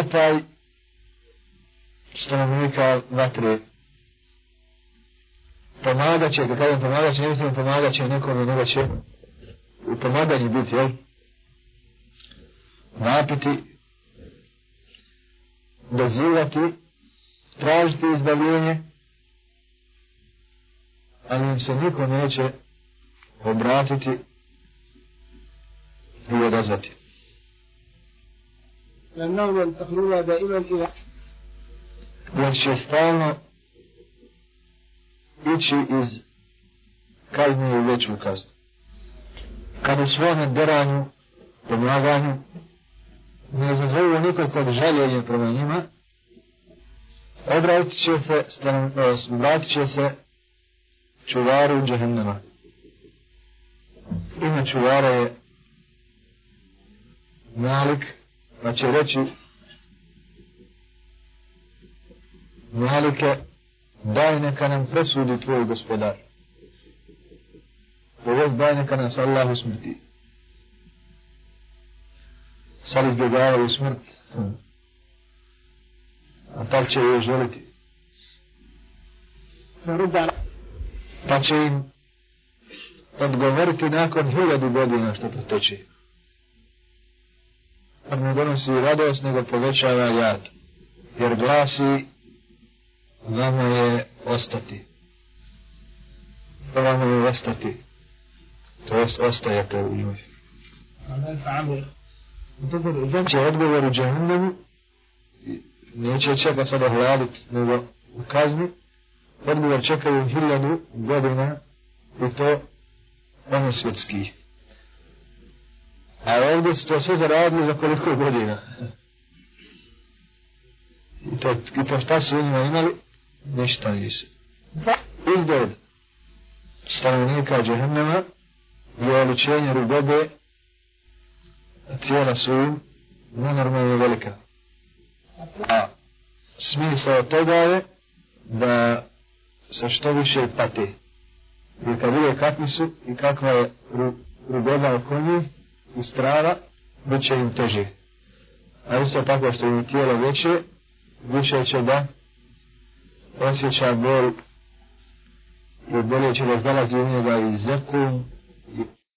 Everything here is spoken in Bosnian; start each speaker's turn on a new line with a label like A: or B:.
A: vapaj stanovnika vatre. Pomagat će, kad kažem pomagat će, ne mislim pomagat će nekom, nego će u pomaganju biti, jel? Napiti, dozivati, tražiti izbavljenje, ali im se niko neće obratiti i odazvati.
B: لأنهم ينتقلون دائما إلى
A: Jer će stalno ići iz kazne u veću kaznu. Kad u svome deranju, pomaganju, ne zazovu nikakvog žaljenja prema njima, obratit će se, obratit će se čuvaru džehennema. Ime čuvara je Malik, pa će reći Malike, daj neka nam presudi tvoj gospodar. Povez daj neka nas Allah usmrti. Sad izbjegavaju smrt. A tak će joj želiti. Pa će im odgovoriti nakon hiljadu godina što proteče. Pa ne donosi radost, nego povećava jad. Jer glasi vama je ostati. Vama je ostati. To jest ostajete u njoj. Će odgovor u džahnemu, neće čeka sada hladit, nego u kazni, odgovor čekaju hiljadu godina i to ono svjetskih. A ovdje su to sve zaradili za koliko godina. I to, i to šta su njima imali? ništa nisu. Izgled stanovnika džehennema je oličenje rugobe, a su im nenormalno velika. A smisao toga je da se što više pati. Jer kad vide kakvi su i kakva je rugoba oko njih i strava, bit će im teže. A isto tako što im tijelo veće, više će da osjeća bol i bolje će da znalazi u njega i zekum i